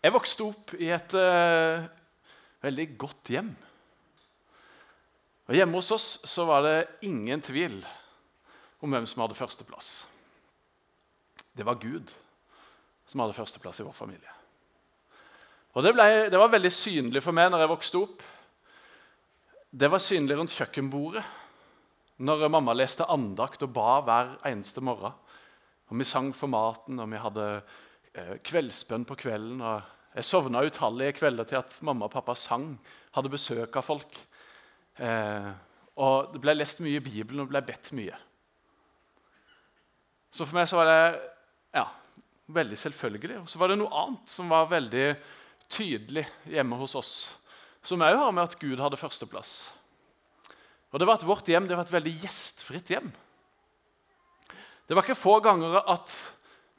Jeg vokste opp i et uh, veldig godt hjem. Og Hjemme hos oss så var det ingen tvil om hvem som hadde førsteplass. Det var Gud som hadde førsteplass i vår familie. Og det, ble, det var veldig synlig for meg når jeg vokste opp. Det var synlig rundt kjøkkenbordet når mamma leste andakt og ba hver eneste morgen. Og Vi sang for maten, og vi hadde kveldsbønn på kvelden. og Jeg sovna utallige kvelder til at mamma og pappa sang, hadde besøk av folk. Eh, og Det ble lest mye i Bibelen og det ble bedt mye. Så for meg så var det ja, veldig selvfølgelig. Og så var det noe annet som var veldig tydelig hjemme hos oss, som òg har med at Gud hadde førsteplass. Og det var at Vårt hjem det var et veldig gjestfritt hjem. Det var ikke få ganger at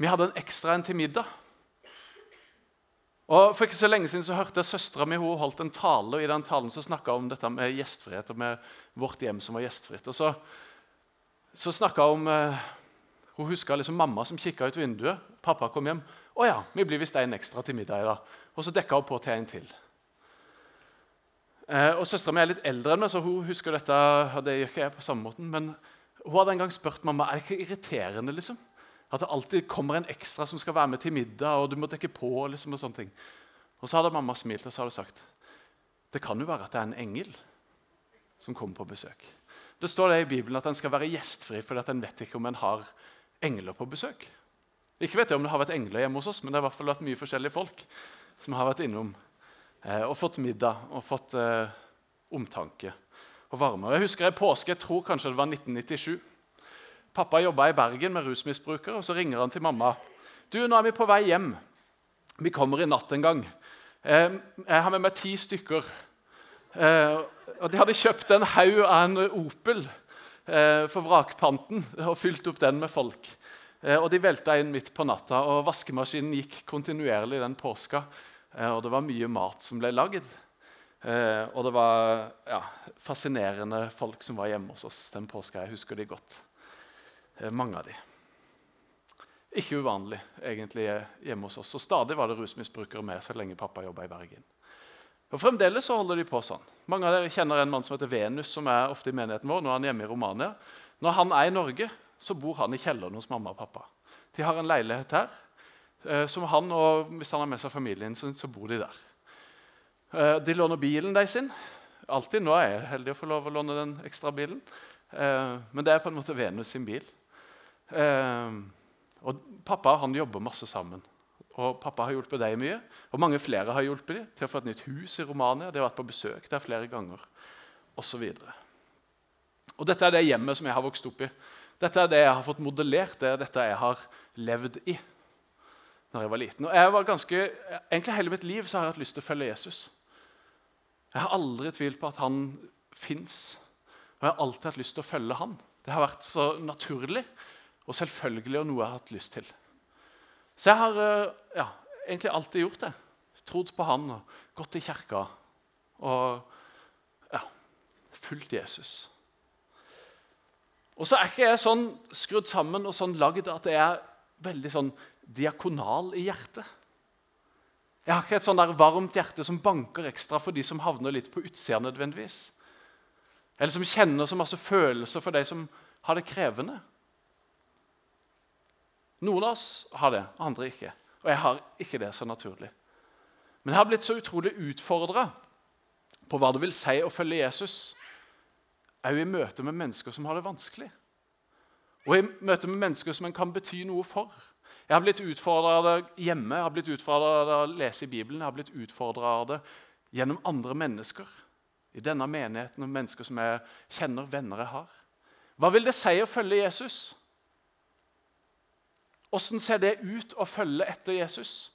vi hadde en ekstra en til middag. Og For ikke så lenge siden så hørte jeg søstera mi hun holdt en tale. og I den talen så snakka hun om dette med gjestfrihet og med vårt hjem som var gjestfritt. Og Så, så hun om eh, Hun huska liksom mamma som kikka ut vinduet. Pappa kom hjem. 'Å ja, vi blir visst en ekstra til middag i dag.' Og så dekka hun på til en til. Eh, og Søstera mi er litt eldre enn meg, så hun husker dette. og det gjør ikke jeg på samme måten, Men hun hadde en gang spurt mamma er det ikke irriterende liksom? At det alltid kommer en ekstra som skal være med til middag. og du må dekke på liksom, Og sånne ting. Og så hadde mamma smilt og så hadde sagt det kan jo være at det er en engel som kommer på besøk. Det står det i Bibelen at en skal være gjestfri fordi at en vet ikke om en har engler på besøk. Ikke vet jeg om det har vært engler hjemme hos oss, men det har i hvert fall vært mye forskjellige folk som har vært innom eh, og fått middag og fått eh, omtanke og varme. Og jeg husker i påske, jeg tror kanskje det var 1997. Pappa jobba i Bergen med rusmisbrukere, og så ringer han til mamma. Du, nå er vi på vei hjem. Vi kommer i natt en gang. Eh, jeg har med meg ti stykker. Eh, og De hadde kjøpt en haug av en Opel eh, for vrakpanten og fylt opp den med folk. Og De velta inn midt på natta, og vaskemaskinen gikk kontinuerlig den påska. Og det var mye mat som ble lagd. Eh, og det var ja, fascinerende folk som var hjemme hos oss den påska. Jeg husker de godt. Eh, mange av de. Ikke uvanlig egentlig hjemme hos oss. Og stadig var det rusmisbrukere med så lenge pappa jobba i Bergen. Og Fremdeles så holder de på sånn. Mange av dere kjenner en mann som heter Venus, som er ofte i menigheten vår. Nå er han hjemme i Romania. Når han er i Norge, så bor han i kjelleren hos mamma og pappa. De har en leilighet her. Eh, som han, og Hvis han har med seg familien sin, så bor de der. Eh, de låner bilen de sin. Alltid. Nå er jeg heldig å få lov å låne den ekstra bilen. Eh, men det er på en måte Venus sin bil. Eh, og Pappa han jobber masse sammen. Og Pappa har hjulpet deg mye. Og mange flere har hjulpet dem til å få et nytt hus i Romania. De har vært på besøk der flere ganger, osv. Og dette er det hjemmet som jeg har vokst opp i. Dette er det jeg har fått modellert, det er dette jeg har levd i når jeg var liten. Og jeg var ganske, egentlig Hele mitt liv så har jeg hatt lyst til å følge Jesus. Jeg har aldri tvilt på at han fins. Og jeg har alltid hatt lyst til å følge han. Det har vært så naturlig og selvfølgelig og noe jeg har hatt lyst til. Så jeg har eh, ja, egentlig alltid gjort det. Trodd på han og gått i kirka og ja, fulgt Jesus. Og så er ikke jeg sånn skrudd sammen og sånn lagd at jeg er veldig sånn diakonal i hjertet. Jeg har ikke et sånn der varmt hjerte som banker ekstra for de som havner litt på utsida. nødvendigvis. Eller som kjenner så masse følelser for de som har det krevende. Noen av oss har det, andre ikke. Og jeg har ikke det så naturlig. Men jeg har blitt så utrolig utfordra på hva det vil si å følge Jesus, òg i møte med mennesker som har det vanskelig. Og i møte med mennesker som en kan bety noe for. Jeg har blitt utfordra av det hjemme, jeg har blitt utfordra av det å lese i Bibelen. Jeg har blitt utfordra av det gjennom andre mennesker i denne menigheten, og mennesker som jeg kjenner, venner jeg har. Hva vil det si å følge Jesus? Åssen ser det ut å følge etter Jesus?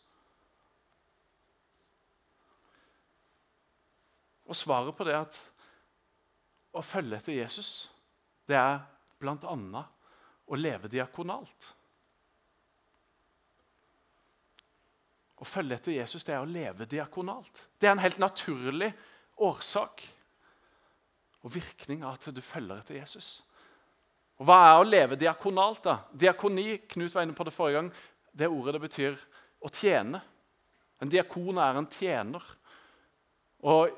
Og svaret på det at å følge etter Jesus, det er bl.a. å leve diakonalt. Å følge etter Jesus det er å leve diakonalt. Det er en helt naturlig årsak og virkning av at du følger etter Jesus. Og Hva er å leve diakonalt? da? Diakoni Knut var inne på det forrige gang, det ordet det betyr å tjene. En diakon er en tjener. Og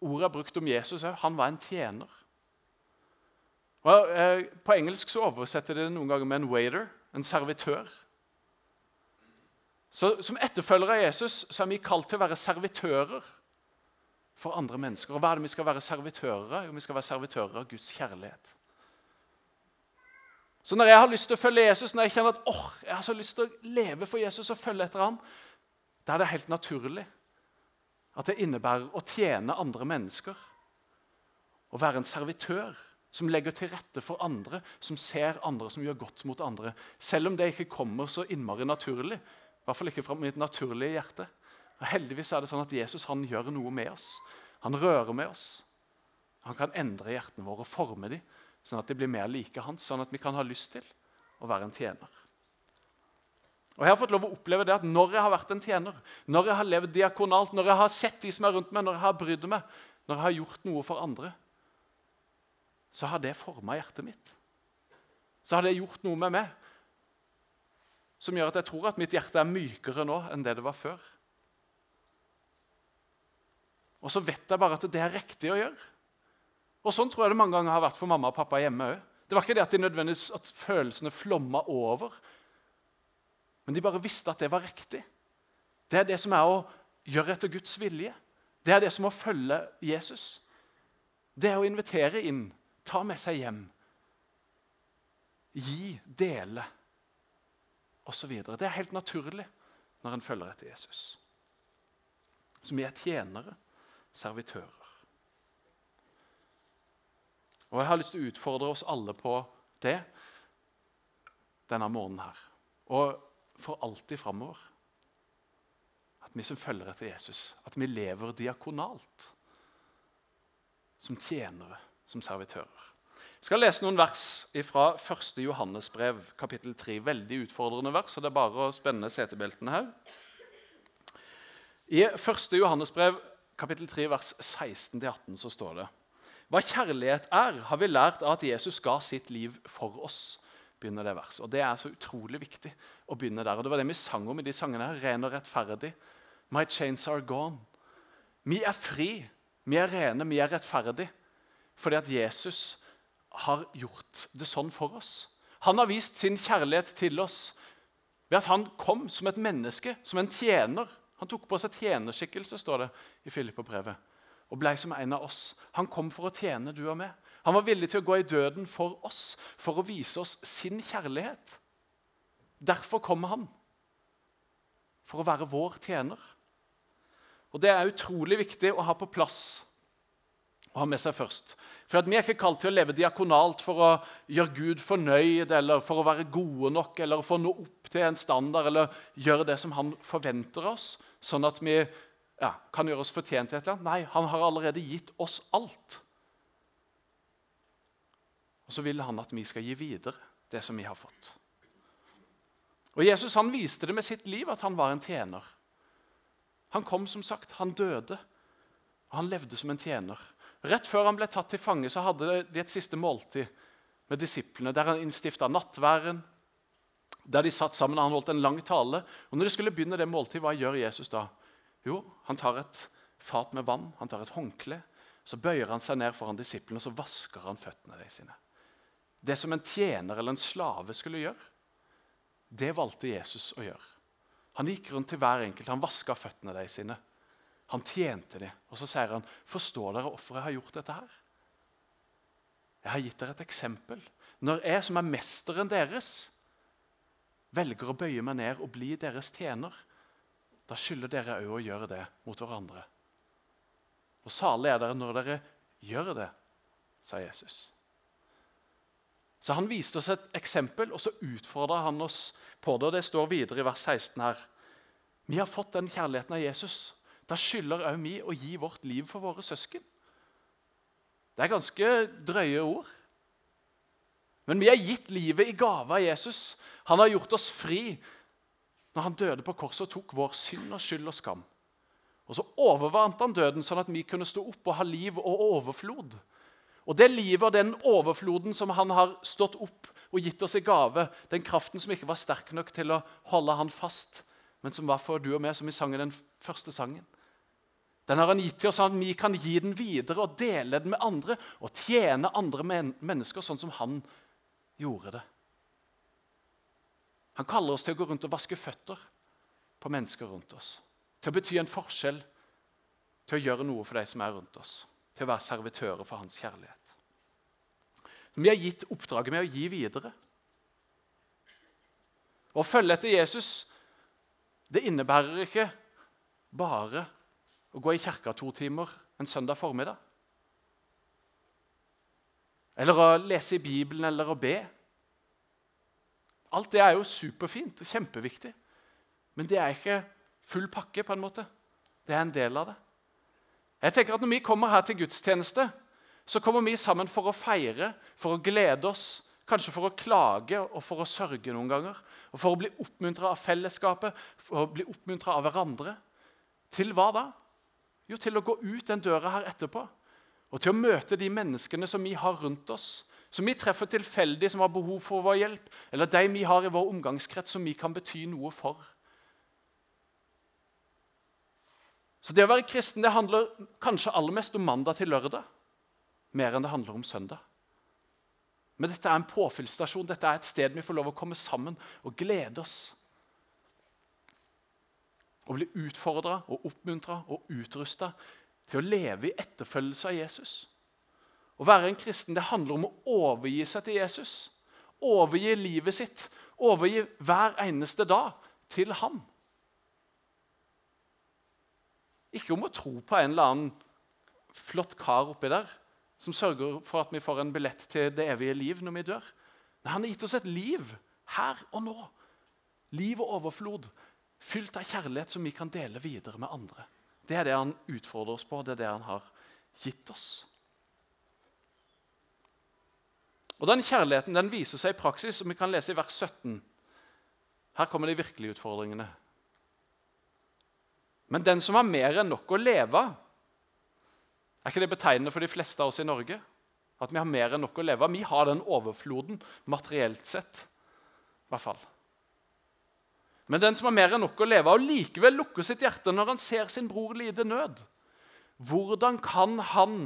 ordet er brukt om Jesus òg. Han var en tjener. Og, eh, på engelsk så oversetter de det noen ganger med en waiter, en servitør. Så Som etterfølgere av Jesus så er vi kalt til å være servitører for andre mennesker. Og hva er det vi skal være servitører av? Jo, vi skal være servitører av Guds kjærlighet. Så når jeg har lyst til å følge Jesus, når jeg kjenner at åh, jeg har så lyst til å leve for Jesus og følge etter ham, da er det helt naturlig at det innebærer å tjene andre mennesker. Å være en servitør som legger til rette for andre, som ser andre, som gjør godt mot andre. Selv om det ikke kommer så innmari naturlig. I hvert fall ikke fra mitt naturlige hjerte. Og heldigvis er det sånn at Jesus han gjør noe med oss. Han rører med oss. Han kan endre hjertene våre og forme dem, sånn at det blir mer like hans, sånn at vi kan ha lyst til å være en tjener. Og Jeg har fått lov å oppleve det at når jeg har vært en tjener, når jeg har levd diakonalt, når jeg har sett de som er rundt meg, når jeg har brydd meg, når jeg har gjort noe for andre, så har det forma hjertet mitt. Så har det gjort noe med meg som gjør at jeg tror at mitt hjerte er mykere nå enn det det var før. Og så vet jeg bare at det er riktig å gjøre. Og Sånn tror jeg det mange ganger har vært for mamma og pappa hjemme òg. Det var ikke det at, de nødvendigvis, at følelsene flomma over, men de bare visste at det var riktig. Det er det som er å gjøre etter Guds vilje. Det er det som å følge Jesus. Det er å invitere inn, ta med seg hjem, gi, dele osv. Det er helt naturlig når en følger etter Jesus. Så vi er tjenere servitører. Og Jeg har lyst til å utfordre oss alle på det denne morgenen her. Og for alltid framover. At vi som følger etter Jesus, at vi lever diakonalt. Som tjenere, som servitører. Jeg skal lese noen vers fra 1. Johannesbrev, kapittel 3. Veldig utfordrende vers, så det er bare å spenne setebeltene her. I 1. Johannesbrev kapittel 3, vers 16-18 så står det Hva kjærlighet er, har vi lært av at Jesus ga sitt liv for oss. begynner Det verset. Og det er så utrolig viktig å begynne der. Og Det var det vi sang om i de sangene. her, Ren og rettferdig. My chains are gone. Vi er fri, vi er rene, vi er rettferdige. Fordi at Jesus har gjort det sånn for oss. Han har vist sin kjærlighet til oss ved at han kom som et menneske, som en tjener han tok på seg tjenerskikkelse, står det i Filipperbrevet, og ble som en av oss. Han kom for å tjene du og meg. Han var villig til å gå i døden for oss, for å vise oss sin kjærlighet. Derfor kommer han. For å være vår tjener. Og Det er utrolig viktig å ha på plass å ha med seg først. For Vi er ikke kalt til å leve diakonalt for å gjøre Gud fornøyd eller for å være gode nok eller for å nå opp til en standard eller gjøre det som han forventer oss, sånn at vi ja, kan gjøre oss fortjent til et eller annet. Nei, han har allerede gitt oss alt. Og så vil han at vi skal gi videre det som vi har fått. Og Jesus han viste det med sitt liv at han var en tjener. Han kom, som sagt, han døde, og han levde som en tjener. Rett før han ble tatt til fange, så hadde de et siste måltid med disiplene, der han innstifta nattværen, der de satt sammen og han holdt en lang tale. Og Når de skulle begynne det måltidet, hva gjør Jesus da? Jo, han tar et fat med vann, han tar et håndkle. Så bøyer han seg ned foran disiplene og så vasker han føttene de sine. Det som en tjener eller en slave skulle gjøre, det valgte Jesus å gjøre. Han gikk rundt til hver enkelt, han vaska føttene de sine. Han tjente dem. Og så sier han, 'Forstår dere hvorfor jeg har gjort dette her?' Jeg har gitt dere et eksempel. Når jeg, som er mesteren deres, velger å bøye meg ned og bli deres tjener, da skylder dere òg å gjøre det mot hverandre. Og salig er dere når dere gjør det, sa Jesus. Så Han viste oss et eksempel, og så utfordra han oss på det. og Det står videre i vers 16 her. Vi har fått den kjærligheten av Jesus da skylder òg vi å gi vårt liv for våre søsken. Det er ganske drøye ord. Men vi er gitt livet i gave av Jesus. Han har gjort oss fri når han døde på korset og tok vår synd og skyld og skam. Og Så overvant han døden, sånn at vi kunne stå opp og ha liv og overflod. Og Det livet og den overfloden som han har stått opp og gitt oss i gave, den kraften som ikke var sterk nok til å holde han fast, men som var for du og meg, som vi sang i den første sangen. Den har han gitt til oss sånn at vi kan gi den videre og dele den med andre og tjene andre men mennesker sånn som han gjorde det. Han kaller oss til å gå rundt og vaske føtter på mennesker rundt oss. Til å bety en forskjell, til å gjøre noe for de som er rundt oss. Til å være servitører for hans kjærlighet. Vi har gitt oppdraget med å gi videre. Å følge etter Jesus det innebærer ikke bare å gå i kirka to timer en søndag formiddag. Eller å lese i Bibelen eller å be. Alt det er jo superfint og kjempeviktig. Men det er ikke full pakke. på en måte. Det er en del av det. Jeg tenker at Når vi kommer her til gudstjeneste, så kommer vi sammen for å feire, for å glede oss, kanskje for å klage og for å sørge noen ganger. Og for å bli oppmuntra av fellesskapet, for å bli oppmuntra av hverandre. Til hva da? Jo, til å gå ut den døra her etterpå. Og til å møte de menneskene som vi har rundt oss. Som vi treffer tilfeldig, som har behov for vår hjelp. Eller de vi har i vår omgangskrets som vi kan bety noe for. Så det å være kristen det handler kanskje aller mest om mandag til lørdag. Mer enn det handler om søndag. Men dette er en påfyllsstasjon, Dette er et sted vi får lov å komme sammen og glede oss. Å bli utfordra og oppmuntra og utrusta til å leve i etterfølgelse av Jesus. Å være en kristen det handler om å overgi seg til Jesus. Overgi livet sitt. Overgi hver eneste dag til ham. Ikke om å tro på en eller annen flott kar oppi der som sørger for at vi får en billett til det evige liv når vi dør. Nei, Han har gitt oss et liv her og nå. Liv og overflod, fylt av kjærlighet som vi kan dele videre med andre. Det er det han utfordrer oss på, det er det han har gitt oss. Og Den kjærligheten den viser seg i praksis, som vi kan lese i vers 17. Her kommer de virkelige utfordringene. Men den som har mer enn nok å leve av er ikke det betegnende for de fleste av oss i Norge? At vi har mer enn nok å leve av? Vi har den overfloden materielt sett. I hvert fall. Men den som har mer enn nok å leve av, og likevel lukker sitt hjerte når han ser sin bror lide nød, hvordan kan han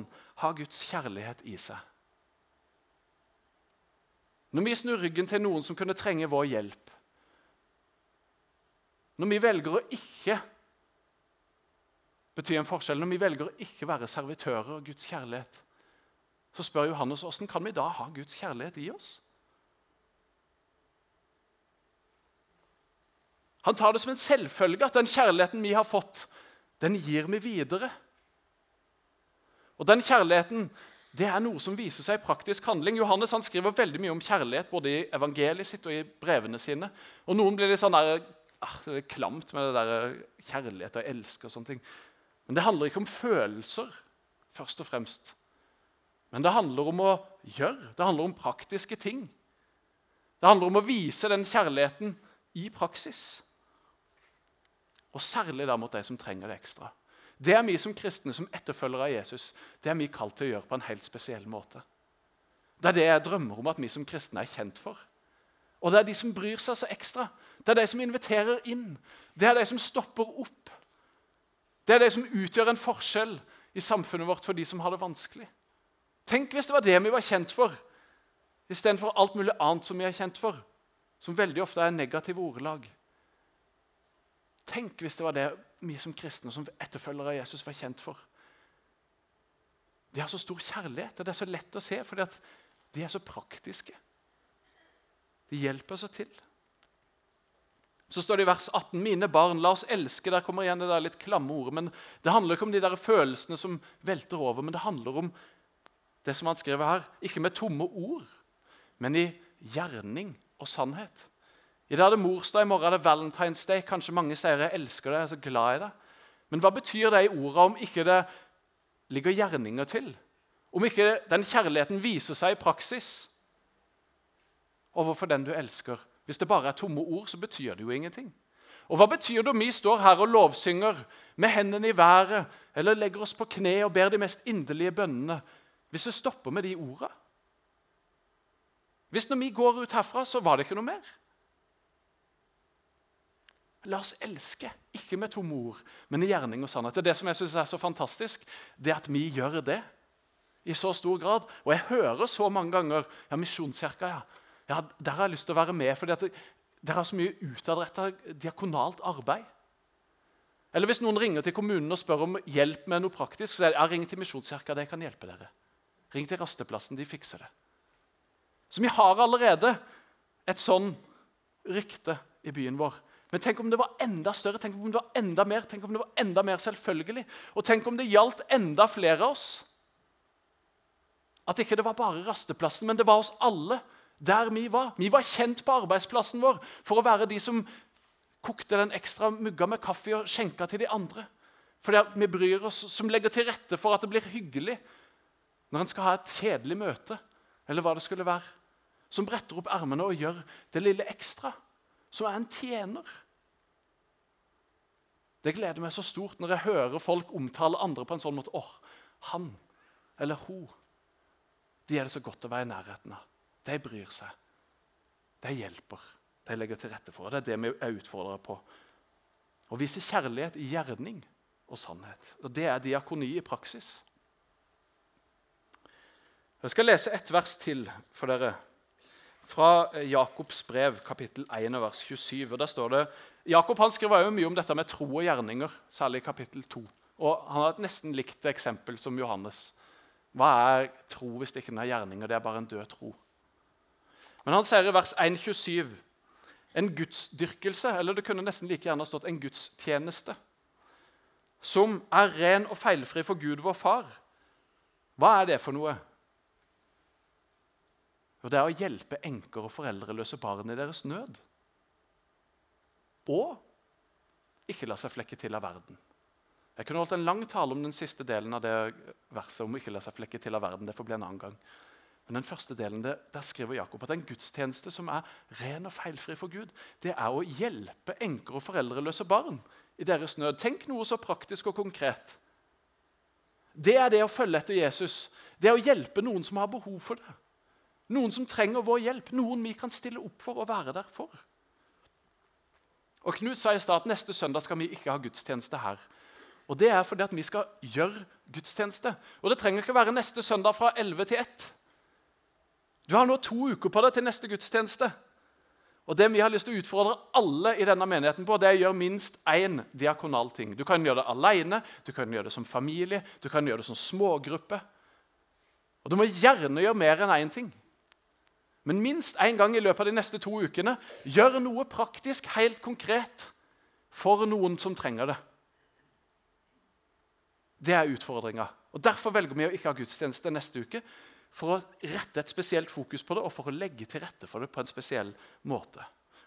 ha Guds kjærlighet i seg? Når vi snur ryggen til noen som kunne trenge vår hjelp, når vi velger å ikke bety en forskjell. Når vi velger å ikke være servitører av Guds kjærlighet, så spør Johannes hvordan kan vi da ha Guds kjærlighet i oss? Han tar det som en selvfølge at den kjærligheten vi har fått, den gir vi videre. Og den kjærligheten det er noe som viser seg i praktisk handling. Johannes han skriver veldig mye om kjærlighet både i evangeliet sitt og i brevene sine. Og Noen blir litt sånn der, ah, det er klamt med det der kjærlighet og elske og sånne ting. Men det handler ikke om følelser, først og fremst. Men det handler om å gjøre. Det handler om praktiske ting. Det handler om å vise den kjærligheten i praksis. Og særlig da mot de som trenger det ekstra. Det er vi som kristne, som etterfølgere av Jesus, det er vi kalt til å gjøre på en helt spesiell måte. Det er det jeg drømmer om at vi som kristne er kjent for. Og det er de som bryr seg så ekstra. Det er de som inviterer inn. Det er de som stopper opp. Det er de som utgjør en forskjell i samfunnet vårt for de som har det vanskelig. Tenk hvis det var det vi var kjent for, istedenfor alt mulig annet som vi er kjent for, som veldig ofte er negative ordelag. Tenk hvis det var det vi som kristne som etterfølgere av Jesus var kjent for. De har så stor kjærlighet, og det er så lett å se, fordi de er så praktiske. De hjelper så til. Så står det i vers 18.: Mine barn, la oss elske. Der kommer igjen det der litt klamme ordet. men Det handler ikke om de der følelsene som velter over, men det handler om det som han skriver her. Ikke med tomme ord, men i gjerning og sannhet. I dag er det morsdag, i morgen er det Valentine's Day. Kanskje mange sier 'jeg elsker deg', jeg er så glad i deg. Men hva betyr det i orda om ikke det ligger gjerninger til? Om ikke den kjærligheten viser seg i praksis overfor den du elsker? Hvis det bare er tomme ord, så betyr det jo ingenting. Og Hva betyr det om vi står her og lovsynger med hendene i været eller legger oss på kne og ber de mest inderlige bønnene, hvis det stopper med de ordene? Hvis når vi går ut herfra, så var det ikke noe mer? La oss elske, ikke med tomme ord, men i gjerning og sannhet. Det er det som jeg synes er så fantastisk, det at vi gjør det i så stor grad. Og jeg hører så mange ganger ja, Misjonskirka, ja. ja. Der har jeg lyst til å være med, for det har så mye utadretta diakonalt arbeid. Eller hvis noen ringer til kommunen og spør om hjelp med noe praktisk, så er det, ja, ring til Misjonskirka, de kan hjelpe dere. Ring til Rasteplassen, de fikser det. Så vi har allerede et sånn rykte i byen vår. Men tenk om det var enda større, tenk om det var enda mer, tenk om det var enda mer selvfølgelig. Og tenk om det gjaldt enda flere av oss. At ikke det var bare rasteplassen, men det var oss alle der vi var. Vi var kjent på arbeidsplassen vår for å være de som kokte den ekstra mugga med kaffe og skjenka til de andre. Fordi vi bryr oss, Som legger til rette for at det blir hyggelig når en skal ha et kjedelig møte. eller hva det skulle være. Som bretter opp ermene og gjør det lille ekstra som er en tjener. Det gleder meg så stort når jeg hører folk omtale andre på en sånn måte. åh, han eller hun, de er det så godt å være i nærheten av. De bryr seg. De hjelper. De legger til rette for. Det er det vi er utfordra på. Å vise kjærlighet i gjerning og sannhet. Og Det er diakoni i praksis. Jeg skal lese ett vers til for dere fra eh, Jakobs brev, kapittel 1, vers 27. og der står det, Jakob han skriver jo mye om dette med tro og gjerninger, særlig i kapittel 2. Og Han har et nesten likt eksempel som Johannes. Hva er tro hvis det ikke er gjerninger? Det er bare en død tro. Men han sier i vers 1,27 en gudsdyrkelse, eller det kunne nesten like gjerne stått en gudstjeneste, som er ren og feilfri for Gud, vår far. Hva er det for noe? Og det er å hjelpe enker og foreldreløse barn i deres nød. Og ikke la seg flekke til av verden. Jeg kunne holdt en lang tale om den siste delen av det verset. om ikke la seg flekke til av verden. Det får bli en annen gang. Men den første delen, det, der skriver Jakob at en gudstjeneste som er ren og feilfri for Gud, det er å hjelpe enker og foreldreløse barn i deres nød. Tenk noe så praktisk og konkret. Det er det å følge etter Jesus. Det er å hjelpe noen som har behov for det. Noen som trenger vår hjelp, noen vi kan stille opp for og være der for. Og Knut sa i stad at neste søndag skal vi ikke ha gudstjeneste her. Og Det er fordi at vi skal gjøre gudstjeneste. Og Det trenger ikke være neste søndag fra 11 til 1. Du har nå to uker på deg til neste gudstjeneste. Og Det vi har lyst til å utfordre alle i denne menigheten på, det er å gjøre minst én diakonal ting. Du kan gjøre det alene, du kan gjøre det som familie, du kan gjøre det som smågruppe. Og du må gjerne gjøre mer enn én ting. Men minst én gang i løpet av de neste to ukene gjør noe praktisk, helt konkret, for noen som trenger det. Det er utfordringa. Derfor velger vi å ikke ha gudstjeneste neste uke. For å rette et spesielt fokus på det og for å legge til rette for det på en spesiell måte.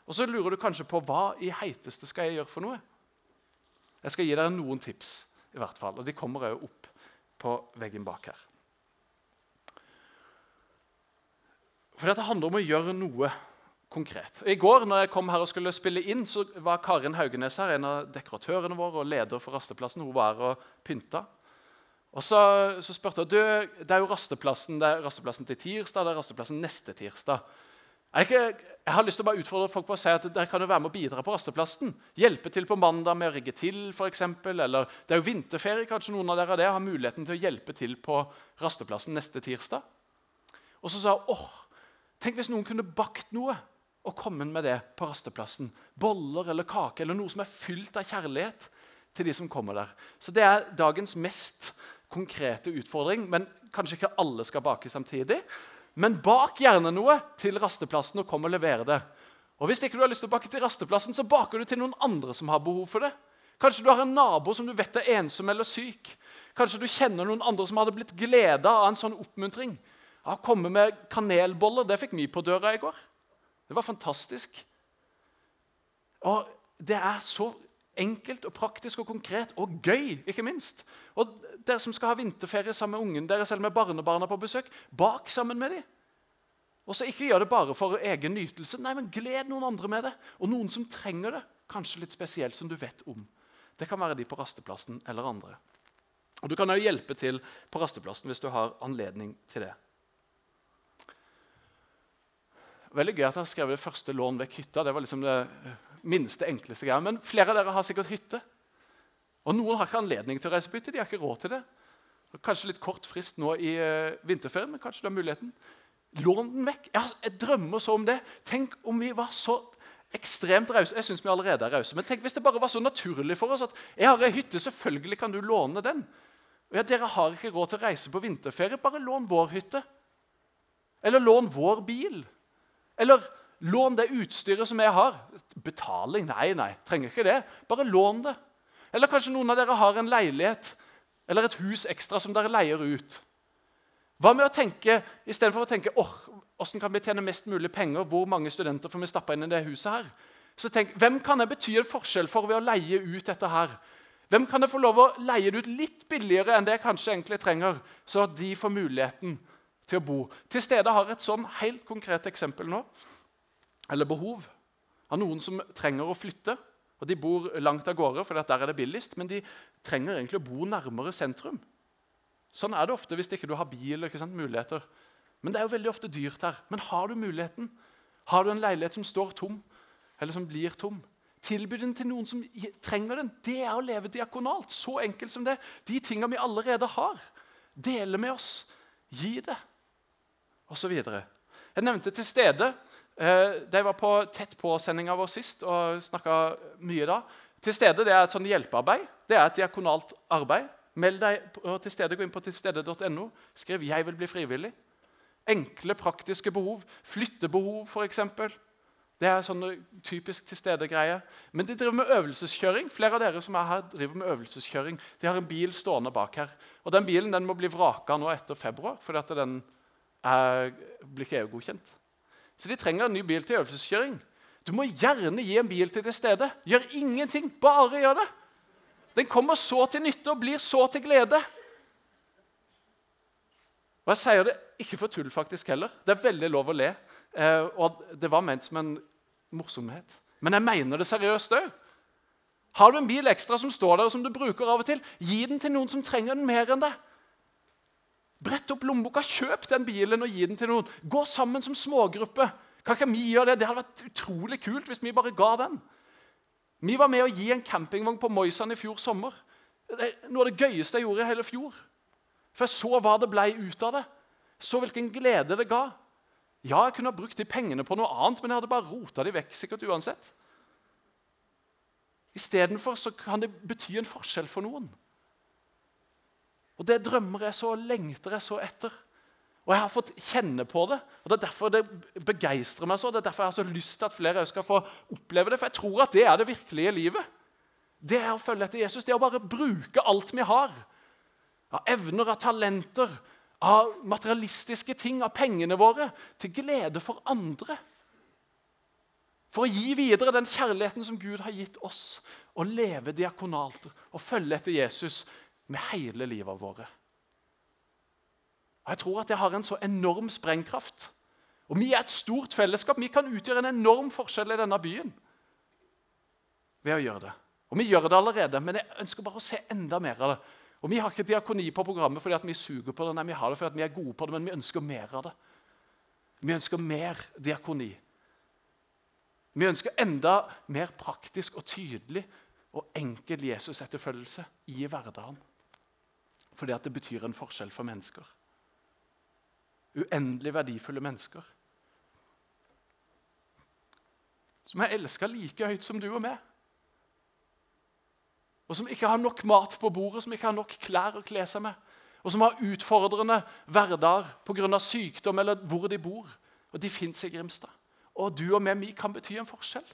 Og Så lurer du kanskje på hva i heiteste skal jeg gjøre for noe. Jeg skal gi dere noen tips, i hvert fall, og de kommer òg opp på veggen bak her. For det handler om å gjøre noe konkret. I går når jeg kom her og skulle spille inn, så var Karin Haugenes her, en av dekoratørene våre og leder for Rasteplassen. Hun var her og pynta. Og så, så spurte jeg det er jo rasteplassen, det er rasteplassen til tirsdag, det er rasteplassen neste tirsdag. Ikke, jeg har lyst til å bare utfordre folk på å si at dere kan jo være med å bidra på rasteplassen. Hjelpe til på mandag med å rigge til, f.eks. Eller det er jo vinterferie, kanskje noen av dere har muligheten til å hjelpe til på rasteplassen neste tirsdag. Og så sa hun åh, Tenk hvis noen kunne bakt noe og kommet med det på rasteplassen. Boller eller kake eller noe som er fylt av kjærlighet til de som kommer der. Så Det er dagens mest konkrete utfordring. Men Kanskje ikke alle skal bake samtidig. Men bak gjerne noe til rasteplassen og kom og lever det. Og Hvis ikke du har lyst til å bake til rasteplassen, så baker du til noen andre som har behov for det. Kanskje du har en nabo som du vet er ensom eller syk. Kanskje du kjenner noen andre som hadde blitt gleda av en sånn oppmuntring. Ja, komme med kanelboller det fikk vi på døra i går. Det var fantastisk. Og Det er så enkelt og praktisk og konkret og gøy, ikke minst. Og Dere som skal ha vinterferie sammen med ungen deres eller med barnebarna på besøk, bak sammen med dem. Og så Ikke gjør det bare for egen nytelse, nei, men gled noen andre med det. Og noen som trenger det, kanskje litt spesielt, som du vet om. Det kan være de på rasteplassen eller andre. Og Du kan jo hjelpe til på rasteplassen hvis du har anledning til det. Veldig gøy at jeg har skrevet det første lån vekk hytta. Det var liksom det minste, enkleste greia. Men flere av dere har sikkert hytte. Og noen har ikke anledning til å reise på hytte. De har ikke råd til det. Kanskje litt kort frist nå i uh, vinterferien, men kanskje du har muligheten. Lån den vekk. Jeg, jeg, drømmer så om det. Tenk om vi var så ekstremt rause. Jeg synes vi allerede er rause. Men tenk hvis det bare var så naturlig for oss at jeg har ei hytte, selvfølgelig kan du låne den. Og ja, Dere har ikke råd til å reise på vinterferie. Bare lån vår hytte. Eller lån vår bil. Eller lån det utstyret som jeg har. Betaling? Nei, nei, trenger ikke det. Bare lån det. Eller kanskje noen av dere har en leilighet eller et hus ekstra som dere leier ut. Hva med å tenke, Istedenfor å tenke oh, hvordan kan vi tjene mest mulig penger, hvor mange studenter får vi stappa inn i det huset her? Så tenk, Hvem kan jeg bety en forskjell for ved å leie ut dette her? Hvem kan jeg få lov å leie det ut litt billigere enn det jeg kanskje egentlig trenger, så at de får muligheten til å bo? Til stede har et sånn helt konkret eksempel nå, eller behov, av noen som trenger å flytte. Og De bor langt av gårde, for der er det billigst, men de trenger egentlig å bo nærmere sentrum. Sånn er det ofte hvis ikke du har bil. ikke sant, muligheter. Men det er jo veldig ofte dyrt her. Men har du muligheten? Har du en leilighet som står tom, eller som blir tom? Tilby den til noen som trenger den. Det er å leve diakonalt. Så enkelt som det. De tingene vi allerede har. Dele med oss. Gi det. Videre. Jeg nevnte til stede Eh, de var på tett på-sendinga vår sist og snakka mye da. Til stede det er et sånn hjelpearbeid. Det er et diakonalt arbeid. Meld deg til stede, Gå inn på tilstede.no. Skriv 'Jeg vil bli frivillig'. Enkle, praktiske behov. Flyttebehov, f.eks. Det er sånne typisk til stede-greier. Men de driver med øvelseskjøring. Flere av dere som er her driver med øvelseskjøring. De har en bil stående bak her. Og Den bilen den må bli vraka nå etter februar, fordi at den er, blir ikke EU-godkjent. Så de trenger en ny bil til øvelseskjøring. Du må gjerne gi en bil til det stedet. Gjør ingenting, bare gjør det. Den kommer så til nytte og blir så til glede. Og Jeg sier det ikke for tull faktisk heller. Det er veldig lov å le. Eh, og Det var ment som en morsomhet. Men jeg mener det seriøst òg. Har du en bil ekstra som står der og som du bruker av og til, gi den til noen som trenger den mer enn deg. Brett opp lommeboka, kjøp den bilen og gi den til noen. Gå sammen som smågruppe. Kan ikke vi gjøre det? Det hadde vært utrolig kult hvis vi bare ga den. Vi var med å gi en campingvogn på Moisan i fjor sommer. Det er noe av det gøyeste jeg gjorde i hele fjor. For jeg så hva det ble ut av det. Så hvilken glede det ga. Ja, jeg kunne ha brukt de pengene på noe annet, men jeg hadde bare rota de vekk sikkert uansett. Istedenfor kan det bety en forskjell for noen. Og Det drømmer jeg så og lengter jeg så etter. Og jeg har fått kjenne på det. og Det er derfor det begeistrer meg så. Det er derfor jeg har så lyst til at flere skal få oppleve det. For jeg tror at det er det virkelige livet. Det er å følge etter Jesus. Det er å bare bruke alt vi har. Av evner, av talenter, av materialistiske ting, av pengene våre. Til glede for andre. For å gi videre den kjærligheten som Gud har gitt oss. Å leve diakonalt og følge etter Jesus med hele livet våre. Og Jeg tror at det har en så enorm sprengkraft. Og Vi er et stort fellesskap. Vi kan utgjøre en enorm forskjell i denne byen ved å gjøre det. Og Vi gjør det allerede, men jeg ønsker bare å se enda mer av det. Og Vi har ikke diakoni på programmet fordi vi suger på det, nei, vi har det fordi vi er gode på det, men vi ønsker mer av det. Vi ønsker mer diakoni. Vi ønsker enda mer praktisk og tydelig og enkel Jesus-etterfølgelse i hverdagen fordi at det betyr en forskjell for mennesker. Uendelig verdifulle mennesker. Som er elska like høyt som du og meg. Og som ikke har nok mat på bordet, som ikke har nok klær å kle seg med. Og som har utfordrende hverdager pga. sykdom eller hvor de bor. Og de fins i Grimstad. Og du og meg, vi kan bety en forskjell.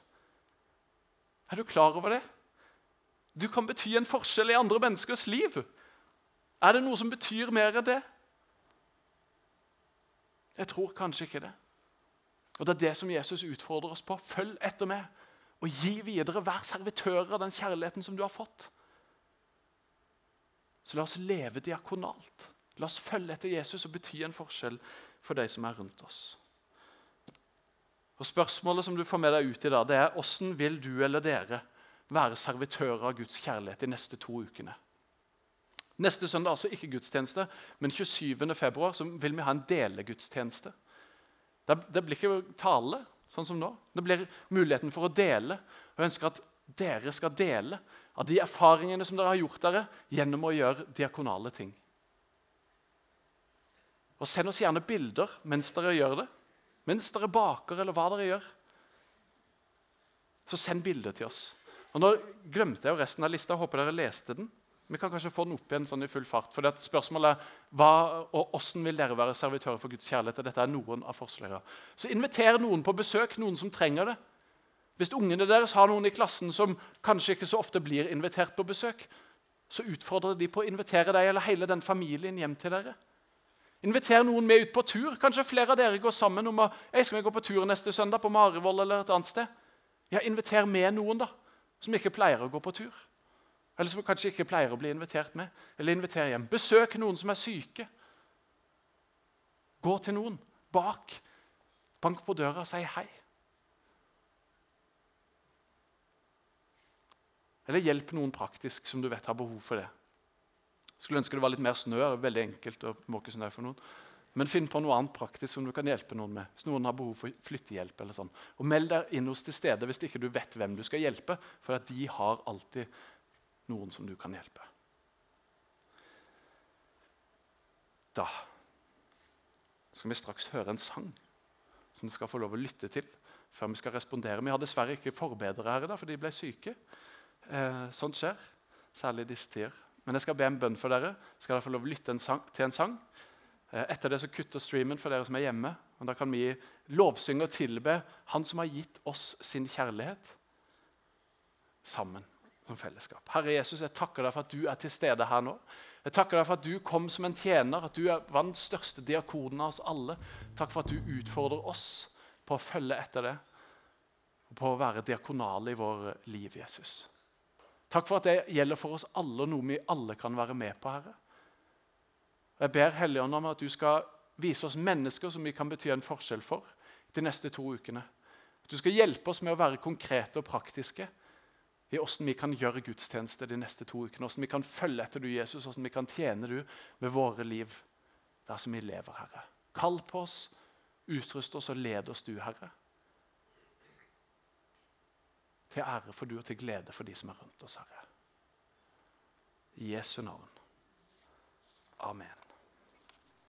Er du klar over det? Du kan bety en forskjell i andre menneskers liv. Er det noe som betyr mer enn det? Jeg tror kanskje ikke det. Og Det er det som Jesus utfordrer oss på. Følg etter meg og gi videre. Vær servitører av den kjærligheten som du har fått. Så la oss leve diakonalt. La oss følge etter Jesus og bety en forskjell for de som er rundt oss. Og Spørsmålet som du får med deg ut i dag, det er hvordan vil du eller dere være servitører av Guds kjærlighet de neste to ukene? Neste søndag altså ikke gudstjeneste, men 27. februar så vil vi ha en delegudstjeneste. Det, det blir ikke tale, sånn som nå. Det blir muligheten for å dele. Og Jeg ønsker at dere skal dele av de erfaringene som dere har gjort dere gjennom å gjøre diakonale ting. Og Send oss gjerne bilder mens dere gjør det. Mens dere baker, eller hva dere gjør. Så send bilder til oss. Og Nå glemte jeg jo resten av lista. Håper dere leste den. Vi kan kanskje få den opp igjen sånn i full fart. For det spørsmålet er hva, og hvordan vil dere være servitører for Guds kjærlighet? Og Dette er noen av forslagene. Så inviter noen på besøk, noen som trenger det. Hvis ungene deres har noen i klassen som kanskje ikke så ofte blir invitert på besøk, så utfordrer de på å invitere deg eller hele den familien hjem til dere. Inviter noen med ut på tur. Kanskje flere av dere går sammen om å jeg skal gå på tur neste søndag på Marivoll eller et annet sted. Ja, Inviter med noen da, som ikke pleier å gå på tur. Eller som kanskje ikke pleier å bli invitert med. Eller inviterer hjem. Besøk noen som er syke. Gå til noen bak. Bank på døra og si hei. Eller hjelp noen praktisk som du vet har behov for det. Skulle ønske det var litt mer snø. det er veldig enkelt å måke snø for noen. Men finn på noe annet praktisk som du kan hjelpe noen med. Hvis noen har behov for flyttehjelp. eller sånn. Og Meld deg inn hos til stede hvis ikke du vet hvem du skal hjelpe. For at de har alltid noen som du kan hjelpe. Da skal vi straks høre en sang som du skal få lov å lytte til før vi skal respondere. Vi har dessverre ikke forbedere her i dag, for de ble syke. Eh, sånt skjer, særlig i disse tider. Men jeg skal be en bønn for dere. Skal dere få lov å lytte en sang, til en sang. Eh, etter det så kutter streamen for dere som er hjemme. og Da kan vi lovsynge og tilbe Han som har gitt oss sin kjærlighet, sammen som fellesskap. Herre Jesus, jeg takker deg for at du er til stede her nå. Jeg takker deg for at du kom som en tjener, at du var den største diakonen av oss alle. Takk for at du utfordrer oss på å følge etter det, og på å være diakonale i vår liv, Jesus. Takk for at det gjelder for oss alle, og noe vi alle kan være med på, Herre. Jeg ber Helligånd om at du skal vise oss mennesker som vi kan bety en forskjell for de neste to ukene. At du skal hjelpe oss med å være konkrete og praktiske i hvordan vi kan gjøre gudstjeneste de neste to ukene. Hvordan vi kan følge etter du, Jesus, hvordan vi kan tjene du med våre liv der som vi lever, Herre. Kall på oss, utrust oss og led oss, du, Herre. Til ære for du og til glede for de som er rundt oss, Herre. I Jesu navn. Amen.